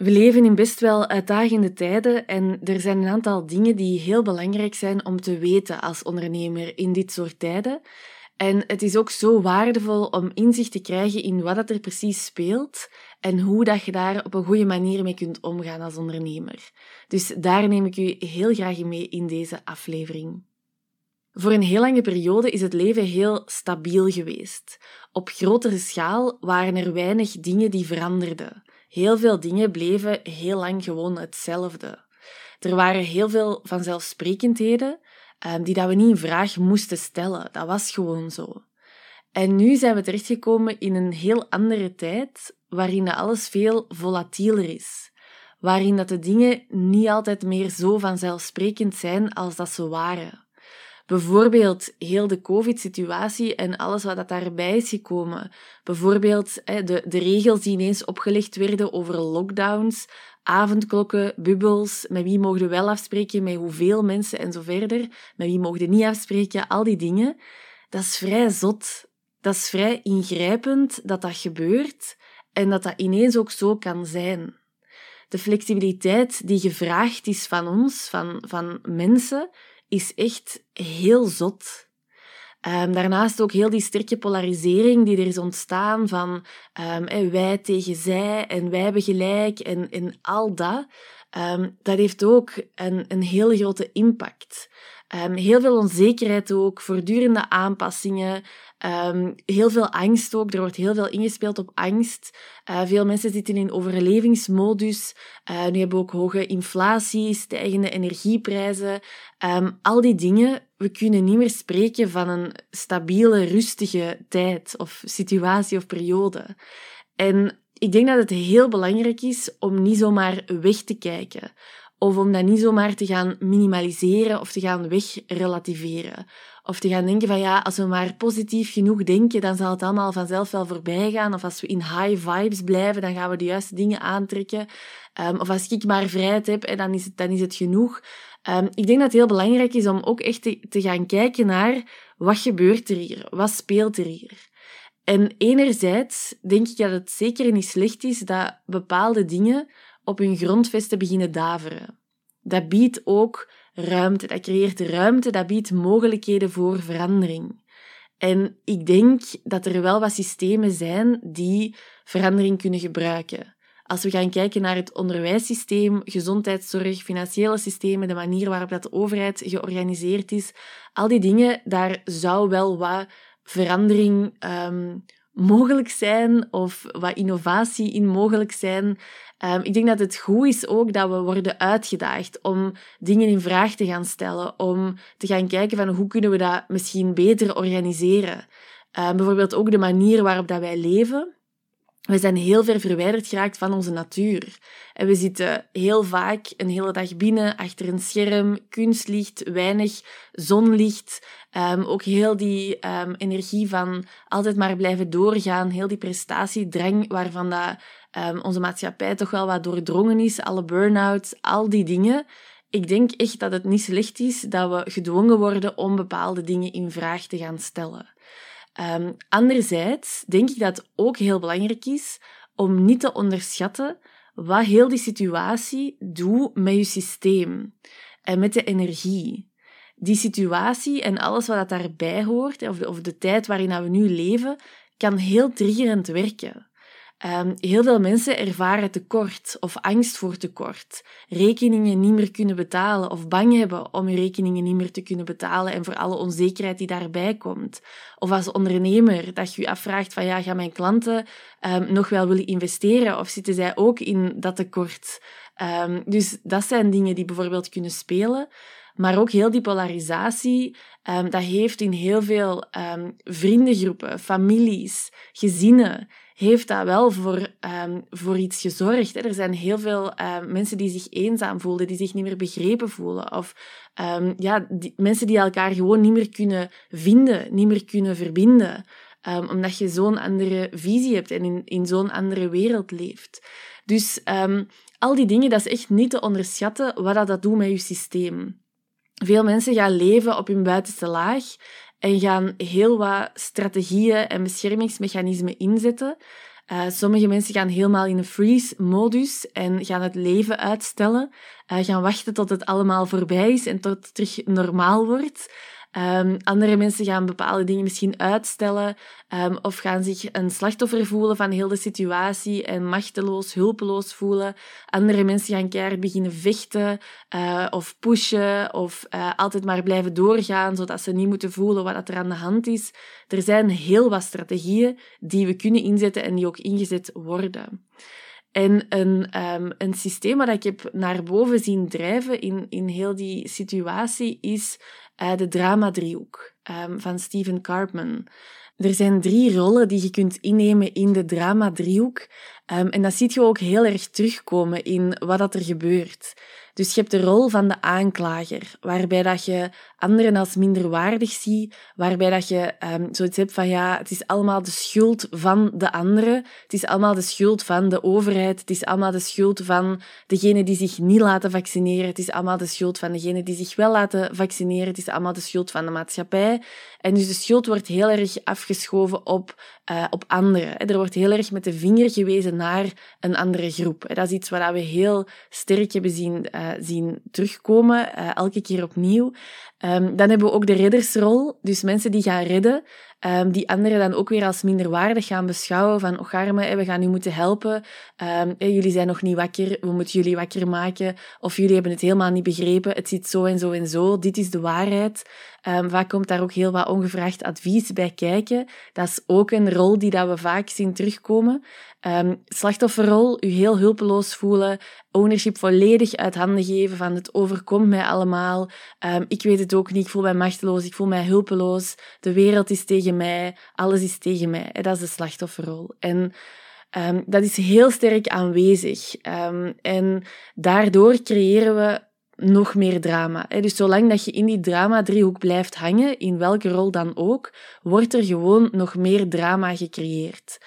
We leven in best wel uitdagende tijden en er zijn een aantal dingen die heel belangrijk zijn om te weten als ondernemer in dit soort tijden. En het is ook zo waardevol om inzicht te krijgen in wat er precies speelt en hoe dat je daar op een goede manier mee kunt omgaan als ondernemer. Dus daar neem ik u heel graag mee in deze aflevering. Voor een heel lange periode is het leven heel stabiel geweest. Op grotere schaal waren er weinig dingen die veranderden. Heel veel dingen bleven heel lang gewoon hetzelfde. Er waren heel veel vanzelfsprekendheden um, die dat we niet in vraag moesten stellen. Dat was gewoon zo. En nu zijn we terechtgekomen in een heel andere tijd, waarin alles veel volatieler is. Waarin dat de dingen niet altijd meer zo vanzelfsprekend zijn als dat ze waren. Bijvoorbeeld heel de COVID-situatie en alles wat daarbij is gekomen. Bijvoorbeeld de, de regels die ineens opgelegd werden over lockdowns, avondklokken, bubbels, met wie mogen we wel afspreken, met hoeveel mensen en zo verder, met wie mogen we niet afspreken, al die dingen. Dat is vrij zot. Dat is vrij ingrijpend dat dat gebeurt en dat dat ineens ook zo kan zijn. De flexibiliteit die gevraagd is van ons, van, van mensen, is echt heel zot. Um, daarnaast ook heel die sterke polarisering die er is ontstaan van um, wij tegen zij en wij hebben gelijk en, en al dat. Um, dat heeft ook een, een heel grote impact. Um, heel veel onzekerheid ook, voortdurende aanpassingen, um, heel veel angst ook. Er wordt heel veel ingespeeld op angst. Uh, veel mensen zitten in overlevingsmodus. Uh, nu hebben we ook hoge inflatie, stijgende energieprijzen. Um, al die dingen, we kunnen niet meer spreken van een stabiele, rustige tijd of situatie of periode. En ik denk dat het heel belangrijk is om niet zomaar weg te kijken. Of om dat niet zomaar te gaan minimaliseren of te gaan wegrelativeren. Of te gaan denken van ja, als we maar positief genoeg denken, dan zal het allemaal vanzelf wel voorbij gaan. Of als we in high vibes blijven, dan gaan we de juiste dingen aantrekken. Um, of als ik maar vrijheid heb, dan is het, dan is het genoeg. Um, ik denk dat het heel belangrijk is om ook echt te, te gaan kijken naar wat gebeurt er hier? Wat speelt er hier? En enerzijds denk ik dat het zeker niet slecht is dat bepaalde dingen op hun grondvesten beginnen daveren. Dat biedt ook ruimte, dat creëert ruimte, dat biedt mogelijkheden voor verandering. En ik denk dat er wel wat systemen zijn die verandering kunnen gebruiken. Als we gaan kijken naar het onderwijssysteem, gezondheidszorg, financiële systemen, de manier waarop dat de overheid georganiseerd is, al die dingen, daar zou wel wat verandering um, mogelijk zijn of wat innovatie in mogelijk zijn. Um, ik denk dat het goed is ook dat we worden uitgedaagd om dingen in vraag te gaan stellen, om te gaan kijken van hoe kunnen we dat misschien beter organiseren. Um, bijvoorbeeld ook de manier waarop dat wij leven. We zijn heel ver verwijderd geraakt van onze natuur. En we zitten heel vaak een hele dag binnen, achter een scherm, kunstlicht, weinig zonlicht. Um, ook heel die um, energie van altijd maar blijven doorgaan, heel die prestatiedrang waarvan dat, um, onze maatschappij toch wel wat doordrongen is, alle burn-outs, al die dingen. Ik denk echt dat het niet slecht is dat we gedwongen worden om bepaalde dingen in vraag te gaan stellen. Um, anderzijds denk ik dat het ook heel belangrijk is om niet te onderschatten wat heel die situatie doet met je systeem en met de energie. Die situatie en alles wat daarbij hoort, of de, of de tijd waarin we nu leven, kan heel triggerend werken. Um, heel veel mensen ervaren tekort of angst voor tekort, rekeningen niet meer kunnen betalen of bang hebben om je rekeningen niet meer te kunnen betalen en voor alle onzekerheid die daarbij komt. Of als ondernemer dat je je afvraagt van ja, gaan mijn klanten um, nog wel willen investeren of zitten zij ook in dat tekort? Um, dus dat zijn dingen die bijvoorbeeld kunnen spelen. Maar ook heel die polarisatie, dat heeft in heel veel vriendengroepen, families, gezinnen, heeft dat wel voor, um, voor iets gezorgd. Hè. Er zijn heel veel mensen die zich eenzaam voelen, die zich niet meer begrepen voelen. Of ja, die, mensen die elkaar gewoon niet meer kunnen vinden, niet meer kunnen verbinden. omdat je zo'n andere visie hebt en in, in zo'n andere wereld leeft. Dus al die dingen, dat is echt niet te onderschatten wat dat, dat doet met je systeem. Veel mensen gaan leven op hun buitenste laag en gaan heel wat strategieën en beschermingsmechanismen inzetten. Uh, sommige mensen gaan helemaal in een freeze-modus en gaan het leven uitstellen, uh, gaan wachten tot het allemaal voorbij is en tot het terug normaal wordt. Um, andere mensen gaan bepaalde dingen misschien uitstellen um, of gaan zich een slachtoffer voelen van heel de situatie en machteloos, hulpeloos voelen. Andere mensen gaan keihard beginnen vechten uh, of pushen of uh, altijd maar blijven doorgaan zodat ze niet moeten voelen wat er aan de hand is. Er zijn heel wat strategieën die we kunnen inzetten en die ook ingezet worden. En een, um, een systeem wat ik heb naar boven zien drijven in, in heel die situatie is uh, de drama-driehoek um, van Stephen Cartman. Er zijn drie rollen die je kunt innemen in de drama-driehoek. Um, en dat zie je ook heel erg terugkomen in wat dat er gebeurt. Dus je hebt de rol van de aanklager, waarbij dat je anderen als minderwaardig ziet, waarbij dat je um, zoiets hebt van ja, het is allemaal de schuld van de anderen, het is allemaal de schuld van de overheid, het is allemaal de schuld van degenen die zich niet laten vaccineren, het is allemaal de schuld van degenen die zich wel laten vaccineren, het is allemaal de schuld van de maatschappij. En dus de schuld wordt heel erg afgeschoven op, uh, op anderen. Er wordt heel erg met de vinger gewezen naar een andere groep. Dat is iets wat we heel sterk hebben zien, uh, zien terugkomen, uh, elke keer opnieuw. Um, dan hebben we ook de reddersrol, dus mensen die gaan redden, um, die anderen dan ook weer als minderwaardig gaan beschouwen van, och arme, we gaan u moeten helpen, um, jullie zijn nog niet wakker, we moeten jullie wakker maken, of jullie hebben het helemaal niet begrepen, het zit zo en zo en zo, dit is de waarheid. Vaak komt daar ook heel wat ongevraagd advies bij kijken. Dat is ook een rol die dat we vaak zien terugkomen. Um, slachtofferrol, u heel hulpeloos voelen, ownership volledig uit handen geven van het overkomt mij allemaal, um, ik weet het ook niet, ik voel mij machteloos, ik voel mij hulpeloos, de wereld is tegen mij, alles is tegen mij. Dat is de slachtofferrol. En um, dat is heel sterk aanwezig. en daardoor creëren we nog meer drama. Dus zolang dat je in die drama-driehoek blijft hangen, in welke rol dan ook, wordt er gewoon nog meer drama gecreëerd.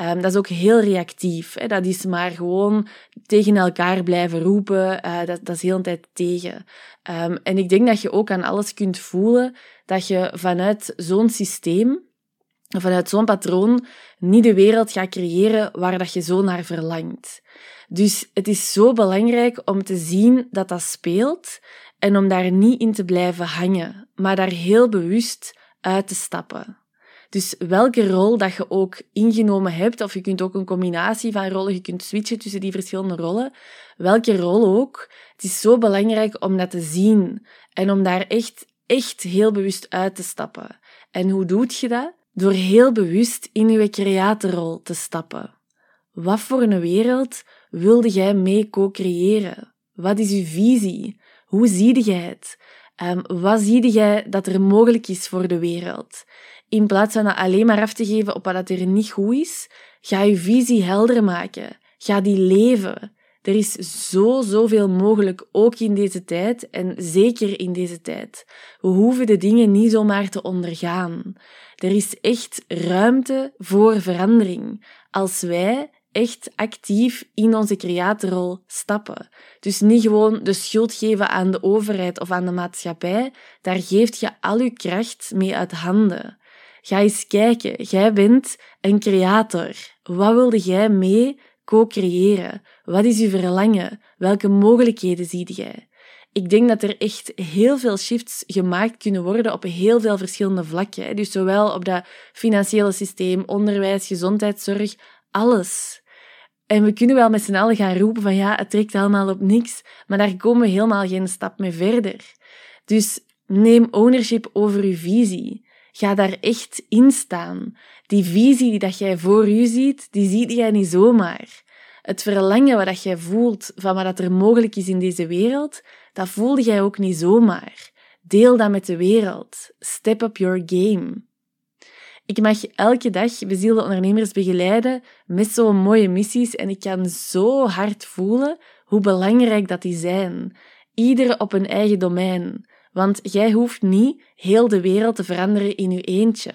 Um, dat is ook heel reactief. Hè. Dat is maar gewoon tegen elkaar blijven roepen. Uh, dat, dat is heel een tijd tegen. Um, en ik denk dat je ook aan alles kunt voelen dat je vanuit zo'n systeem, vanuit zo'n patroon, niet de wereld gaat creëren waar dat je zo naar verlangt. Dus het is zo belangrijk om te zien dat dat speelt en om daar niet in te blijven hangen, maar daar heel bewust uit te stappen. Dus welke rol dat je ook ingenomen hebt, of je kunt ook een combinatie van rollen, je kunt switchen tussen die verschillende rollen, welke rol ook, het is zo belangrijk om dat te zien en om daar echt, echt heel bewust uit te stappen. En hoe doe je dat? Door heel bewust in je creatorrol te stappen. Wat voor een wereld wilde jij mee co-creëren? Wat is uw visie? Hoe zie jij het? Um, wat zie jij dat er mogelijk is voor de wereld? In plaats van dat alleen maar af te geven op wat er niet goed is, ga je visie helder maken. Ga die leven. Er is zo, zoveel mogelijk, ook in deze tijd en zeker in deze tijd. We hoeven de dingen niet zomaar te ondergaan. Er is echt ruimte voor verandering. Als wij echt actief in onze creatorrol stappen. Dus niet gewoon de schuld geven aan de overheid of aan de maatschappij. Daar geeft je al je kracht mee uit handen. Ga eens kijken. Jij bent een creator. Wat wilde jij mee co-creëren? Wat is je verlangen? Welke mogelijkheden zie jij? Ik denk dat er echt heel veel shifts gemaakt kunnen worden op heel veel verschillende vlakken. Dus zowel op dat financiële systeem, onderwijs, gezondheidszorg, alles. En we kunnen wel met z'n allen gaan roepen van ja, het trekt allemaal op niks, maar daar komen we helemaal geen stap mee verder. Dus neem ownership over uw visie. Ga daar echt in staan. Die visie die dat jij voor u ziet, die zie jij niet zomaar. Het verlangen wat dat jij voelt van wat er mogelijk is in deze wereld, dat voelde jij ook niet zomaar. Deel dat met de wereld. Step up your game. Ik mag elke dag bezielde ondernemers begeleiden met zo'n mooie missies en ik kan zo hard voelen hoe belangrijk dat die zijn. Iedere op een eigen domein. Want jij hoeft niet heel de wereld te veranderen in je eentje.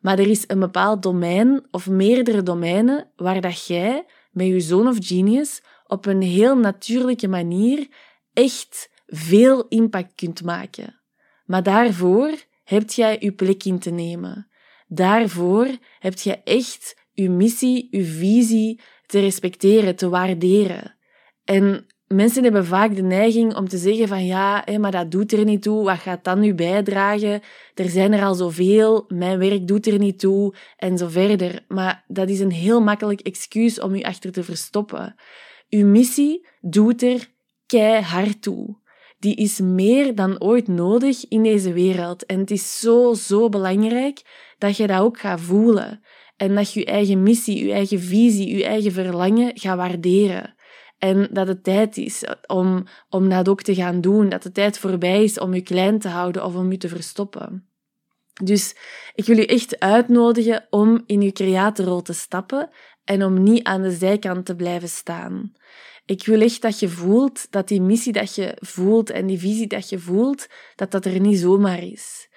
Maar er is een bepaald domein of meerdere domeinen waar dat jij met je zoon of genius op een heel natuurlijke manier echt veel impact kunt maken. Maar daarvoor heb jij je plek in te nemen. Daarvoor heb je echt uw missie, uw visie te respecteren, te waarderen. En mensen hebben vaak de neiging om te zeggen van ja, hé, maar dat doet er niet toe, wat gaat dat nu bijdragen? Er zijn er al zoveel, mijn werk doet er niet toe en zo verder. Maar dat is een heel makkelijk excuus om u achter te verstoppen. Uw missie doet er keihard toe. Die is meer dan ooit nodig in deze wereld. En het is zo, zo belangrijk dat je dat ook gaat voelen. En dat je je eigen missie, je eigen visie, je eigen verlangen gaat waarderen. En dat het tijd is om, om dat ook te gaan doen. Dat de tijd voorbij is om je klein te houden of om je te verstoppen. Dus ik wil je echt uitnodigen om in je creatorrol te stappen en om niet aan de zijkant te blijven staan. Ik wil echt dat je voelt dat die missie dat je voelt en die visie dat je voelt, dat dat er niet zomaar is.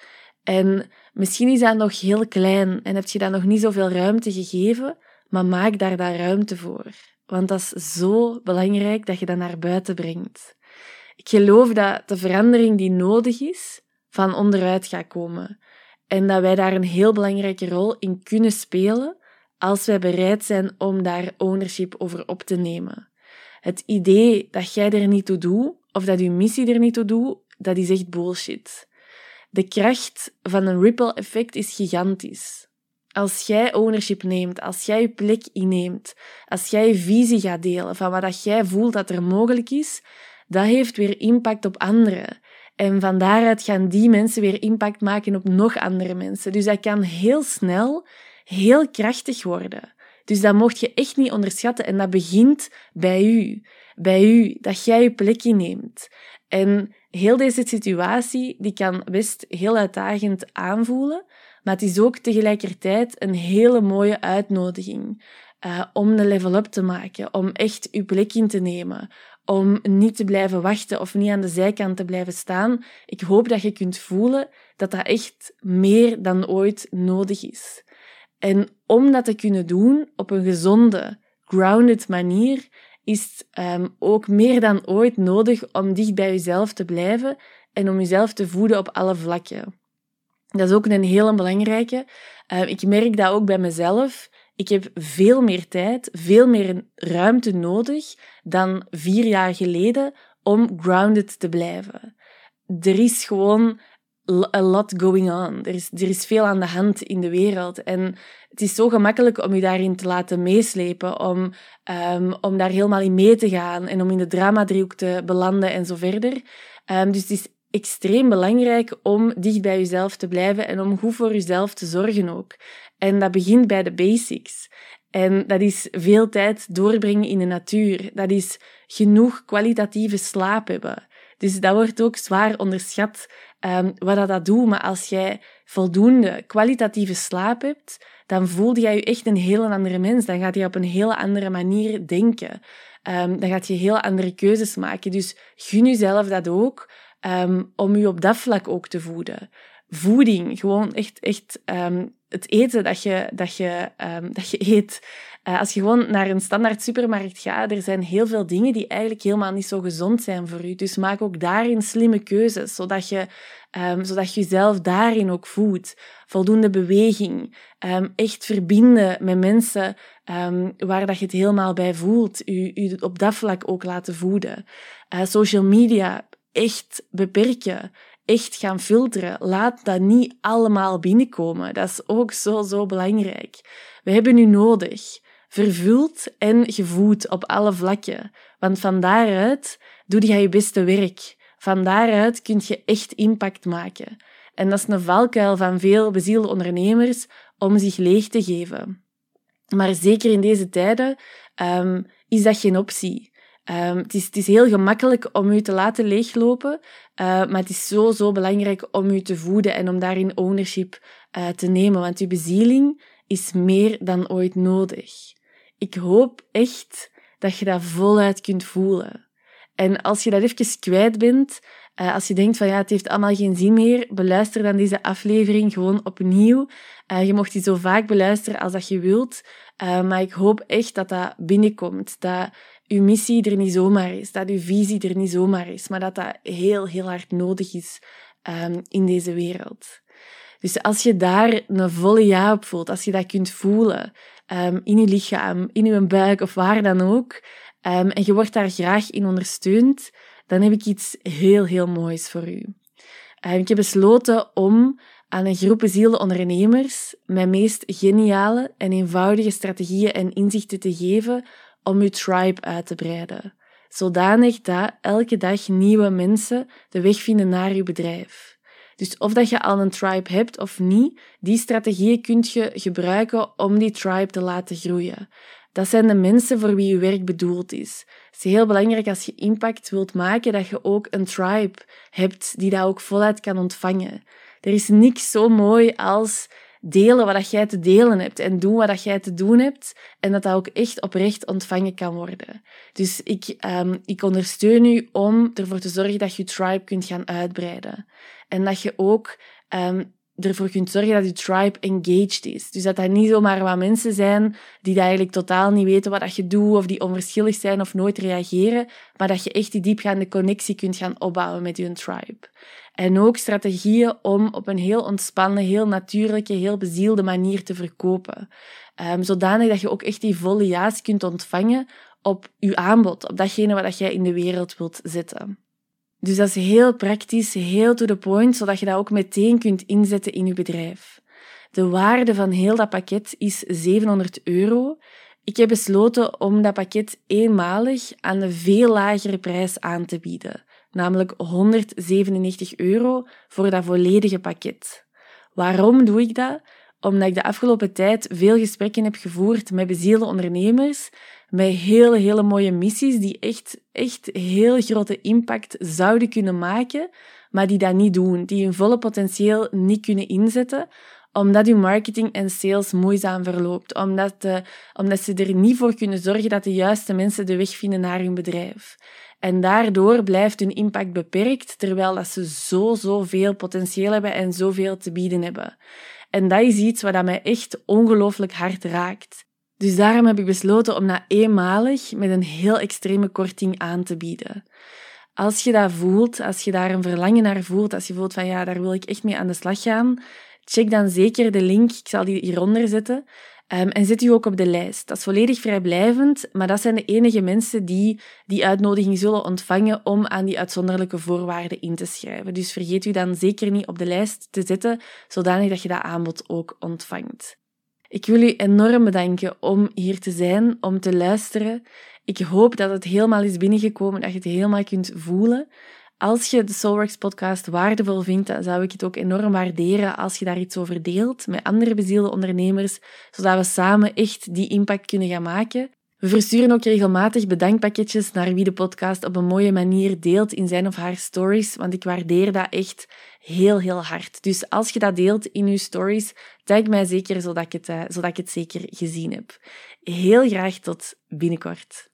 En misschien is dat nog heel klein en heb je dat nog niet zoveel ruimte gegeven, maar maak daar daar ruimte voor. Want dat is zo belangrijk dat je dat naar buiten brengt. Ik geloof dat de verandering die nodig is, van onderuit gaat komen. En dat wij daar een heel belangrijke rol in kunnen spelen als wij bereid zijn om daar ownership over op te nemen. Het idee dat jij er niet toe doet, of dat je missie er niet toe doet, dat is echt bullshit. De kracht van een ripple effect is gigantisch. Als jij ownership neemt, als jij je plek inneemt, als jij je visie gaat delen van wat jij voelt dat er mogelijk is, dat heeft weer impact op anderen. En van daaruit gaan die mensen weer impact maken op nog andere mensen. Dus dat kan heel snel heel krachtig worden. Dus dat mocht je echt niet onderschatten. En dat begint bij u. Bij u, dat jij je plek inneemt. En heel deze situatie, die kan best heel uitdagend aanvoelen. Maar het is ook tegelijkertijd een hele mooie uitnodiging uh, om de level up te maken, om echt uw plek in te nemen, om niet te blijven wachten of niet aan de zijkant te blijven staan. Ik hoop dat je kunt voelen dat dat echt meer dan ooit nodig is. En om dat te kunnen doen op een gezonde, grounded manier, is um, ook meer dan ooit nodig om dicht bij jezelf te blijven en om jezelf te voeden op alle vlakken. Dat is ook een hele belangrijke. Uh, ik merk dat ook bij mezelf. Ik heb veel meer tijd, veel meer ruimte nodig dan vier jaar geleden om grounded te blijven. Er is gewoon a lot going on. Er is, er is veel aan de hand in de wereld. En het is zo gemakkelijk om je daarin te laten meeslepen, om, um, om daar helemaal in mee te gaan en om in de dramadriehoek te belanden en zo verder. Um, dus het is extreem belangrijk om dicht bij jezelf te blijven en om goed voor jezelf te zorgen ook. En dat begint bij de basics. En dat is veel tijd doorbrengen in de natuur. Dat is genoeg kwalitatieve slaap hebben. Dus dat wordt ook zwaar onderschat um, wat dat, dat doet. Maar als jij voldoende kwalitatieve slaap hebt, dan voel jij je echt een heel andere mens. Dan gaat je op een heel andere manier denken. Um, dan gaat je heel andere keuzes maken. Dus gun jezelf dat ook, um, om je op dat vlak ook te voeden. Voeding, gewoon echt, echt um, het eten dat je, dat je, dat je eet. Uh, als je gewoon naar een standaard supermarkt gaat, er zijn heel veel dingen die eigenlijk helemaal niet zo gezond zijn voor je. Dus maak ook daarin slimme keuzes, zodat je, um, zodat je jezelf daarin ook voedt. Voldoende beweging, echt verbinden met mensen waar dat je het helemaal bij voelt. U, u op dat vlak ook laten voeden. Uh, social media, echt beperken echt gaan filteren. Laat dat niet allemaal binnenkomen. Dat is ook zo, zo belangrijk. We hebben u nodig vervuld en gevoed op alle vlakken. Want van daaruit doe je je beste werk. Van daaruit kun je echt impact maken. En dat is een valkuil van veel bezielde ondernemers om zich leeg te geven. Maar zeker in deze tijden um, is dat geen optie. Um, het, is, heel gemakkelijk om u te laten leeglopen, uh, maar het is zo, zo belangrijk om u te voeden en om daarin ownership uh, te nemen, want uw bezieling is meer dan ooit nodig ik hoop echt dat je dat voluit kunt voelen. En als je dat even kwijt bent, uh, als je denkt van ja, het heeft allemaal geen zin meer, beluister dan deze aflevering gewoon opnieuw. Je mocht die zo vaak beluisteren als dat je wilt. Maar ik hoop echt dat dat binnenkomt. Dat uw missie er niet zomaar is. Dat uw visie er niet zomaar is. Maar dat dat heel, heel hard nodig is um, in deze wereld. Dus als je daar een volle ja op voelt, als je dat kunt voelen um, in je lichaam, in je buik of waar dan ook, um, en je wordt daar graag in ondersteund, dan heb ik iets heel, heel moois voor u. Ik heb besloten om aan een groep bezielde ondernemers mijn meest geniale en eenvoudige strategieën en inzichten te geven om uw tribe uit te breiden. Zodanig dat elke dag nieuwe mensen de weg vinden naar uw bedrijf. Dus of dat je al een tribe hebt of niet, die strategieën kun je gebruiken om die tribe te laten groeien. Dat zijn de mensen voor wie je werk bedoeld is. Het is heel belangrijk als je impact wilt maken, dat je ook een tribe hebt die dat ook voluit kan ontvangen. Er is niks zo mooi als delen wat jij te delen hebt en doen wat jij te doen hebt en dat dat ook echt oprecht ontvangen kan worden. Dus ik, um, ik ondersteun u om ervoor te zorgen dat je tribe kunt gaan uitbreiden. En dat je ook um, ervoor kunt zorgen dat je tribe engaged is. Dus dat dat niet zomaar wat mensen zijn die dat eigenlijk totaal niet weten wat je doet of die onverschillig zijn of nooit reageren, maar dat je echt die diepgaande connectie kunt gaan opbouwen met je tribe. En ook strategieën om op een heel ontspannen, heel natuurlijke, heel bezielde manier te verkopen. Um, zodanig dat je ook echt die volle ja's kunt ontvangen op je aanbod, op datgene wat jij in de wereld wilt zetten. Dus dat is heel praktisch, heel to the point, zodat je dat ook meteen kunt inzetten in je bedrijf. De waarde van heel dat pakket is 700 euro. Ik heb besloten om dat pakket eenmalig aan een veel lagere prijs aan te bieden, namelijk 197 euro voor dat volledige pakket. Waarom doe ik dat? Omdat ik de afgelopen tijd veel gesprekken heb gevoerd met bezielde ondernemers met hele, hele mooie missies die echt, echt heel grote impact zouden kunnen maken, maar die dat niet doen, die hun volle potentieel niet kunnen inzetten, omdat hun marketing en sales moeizaam verloopt, omdat, de, omdat ze er niet voor kunnen zorgen dat de juiste mensen de weg vinden naar hun bedrijf. En daardoor blijft hun impact beperkt, terwijl dat ze zo, zo veel potentieel hebben en zoveel te bieden hebben. En dat is iets wat mij echt ongelooflijk hard raakt. Dus daarom heb ik besloten om dat eenmalig met een heel extreme korting aan te bieden. Als je dat voelt, als je daar een verlangen naar voelt, als je voelt van ja, daar wil ik echt mee aan de slag gaan, check dan zeker de link. Ik zal die hieronder zetten. Um, en zet u ook op de lijst. Dat is volledig vrijblijvend, maar dat zijn de enige mensen die die uitnodiging zullen ontvangen om aan die uitzonderlijke voorwaarden in te schrijven. Dus vergeet u dan zeker niet op de lijst te zetten, zodanig dat je dat aanbod ook ontvangt. Ik wil u enorm bedanken om hier te zijn, om te luisteren. Ik hoop dat het helemaal is binnengekomen, dat je het helemaal kunt voelen. Als je de Soulworks podcast waardevol vindt, dan zou ik het ook enorm waarderen als je daar iets over deelt met andere bezielde ondernemers, zodat we samen echt die impact kunnen gaan maken. We versturen ook regelmatig bedankpakketjes naar wie de podcast op een mooie manier deelt in zijn of haar stories, want ik waardeer dat echt heel, heel hard. Dus als je dat deelt in je stories, tag mij zeker zodat ik het, uh, zodat ik het zeker gezien heb. Heel graag tot binnenkort.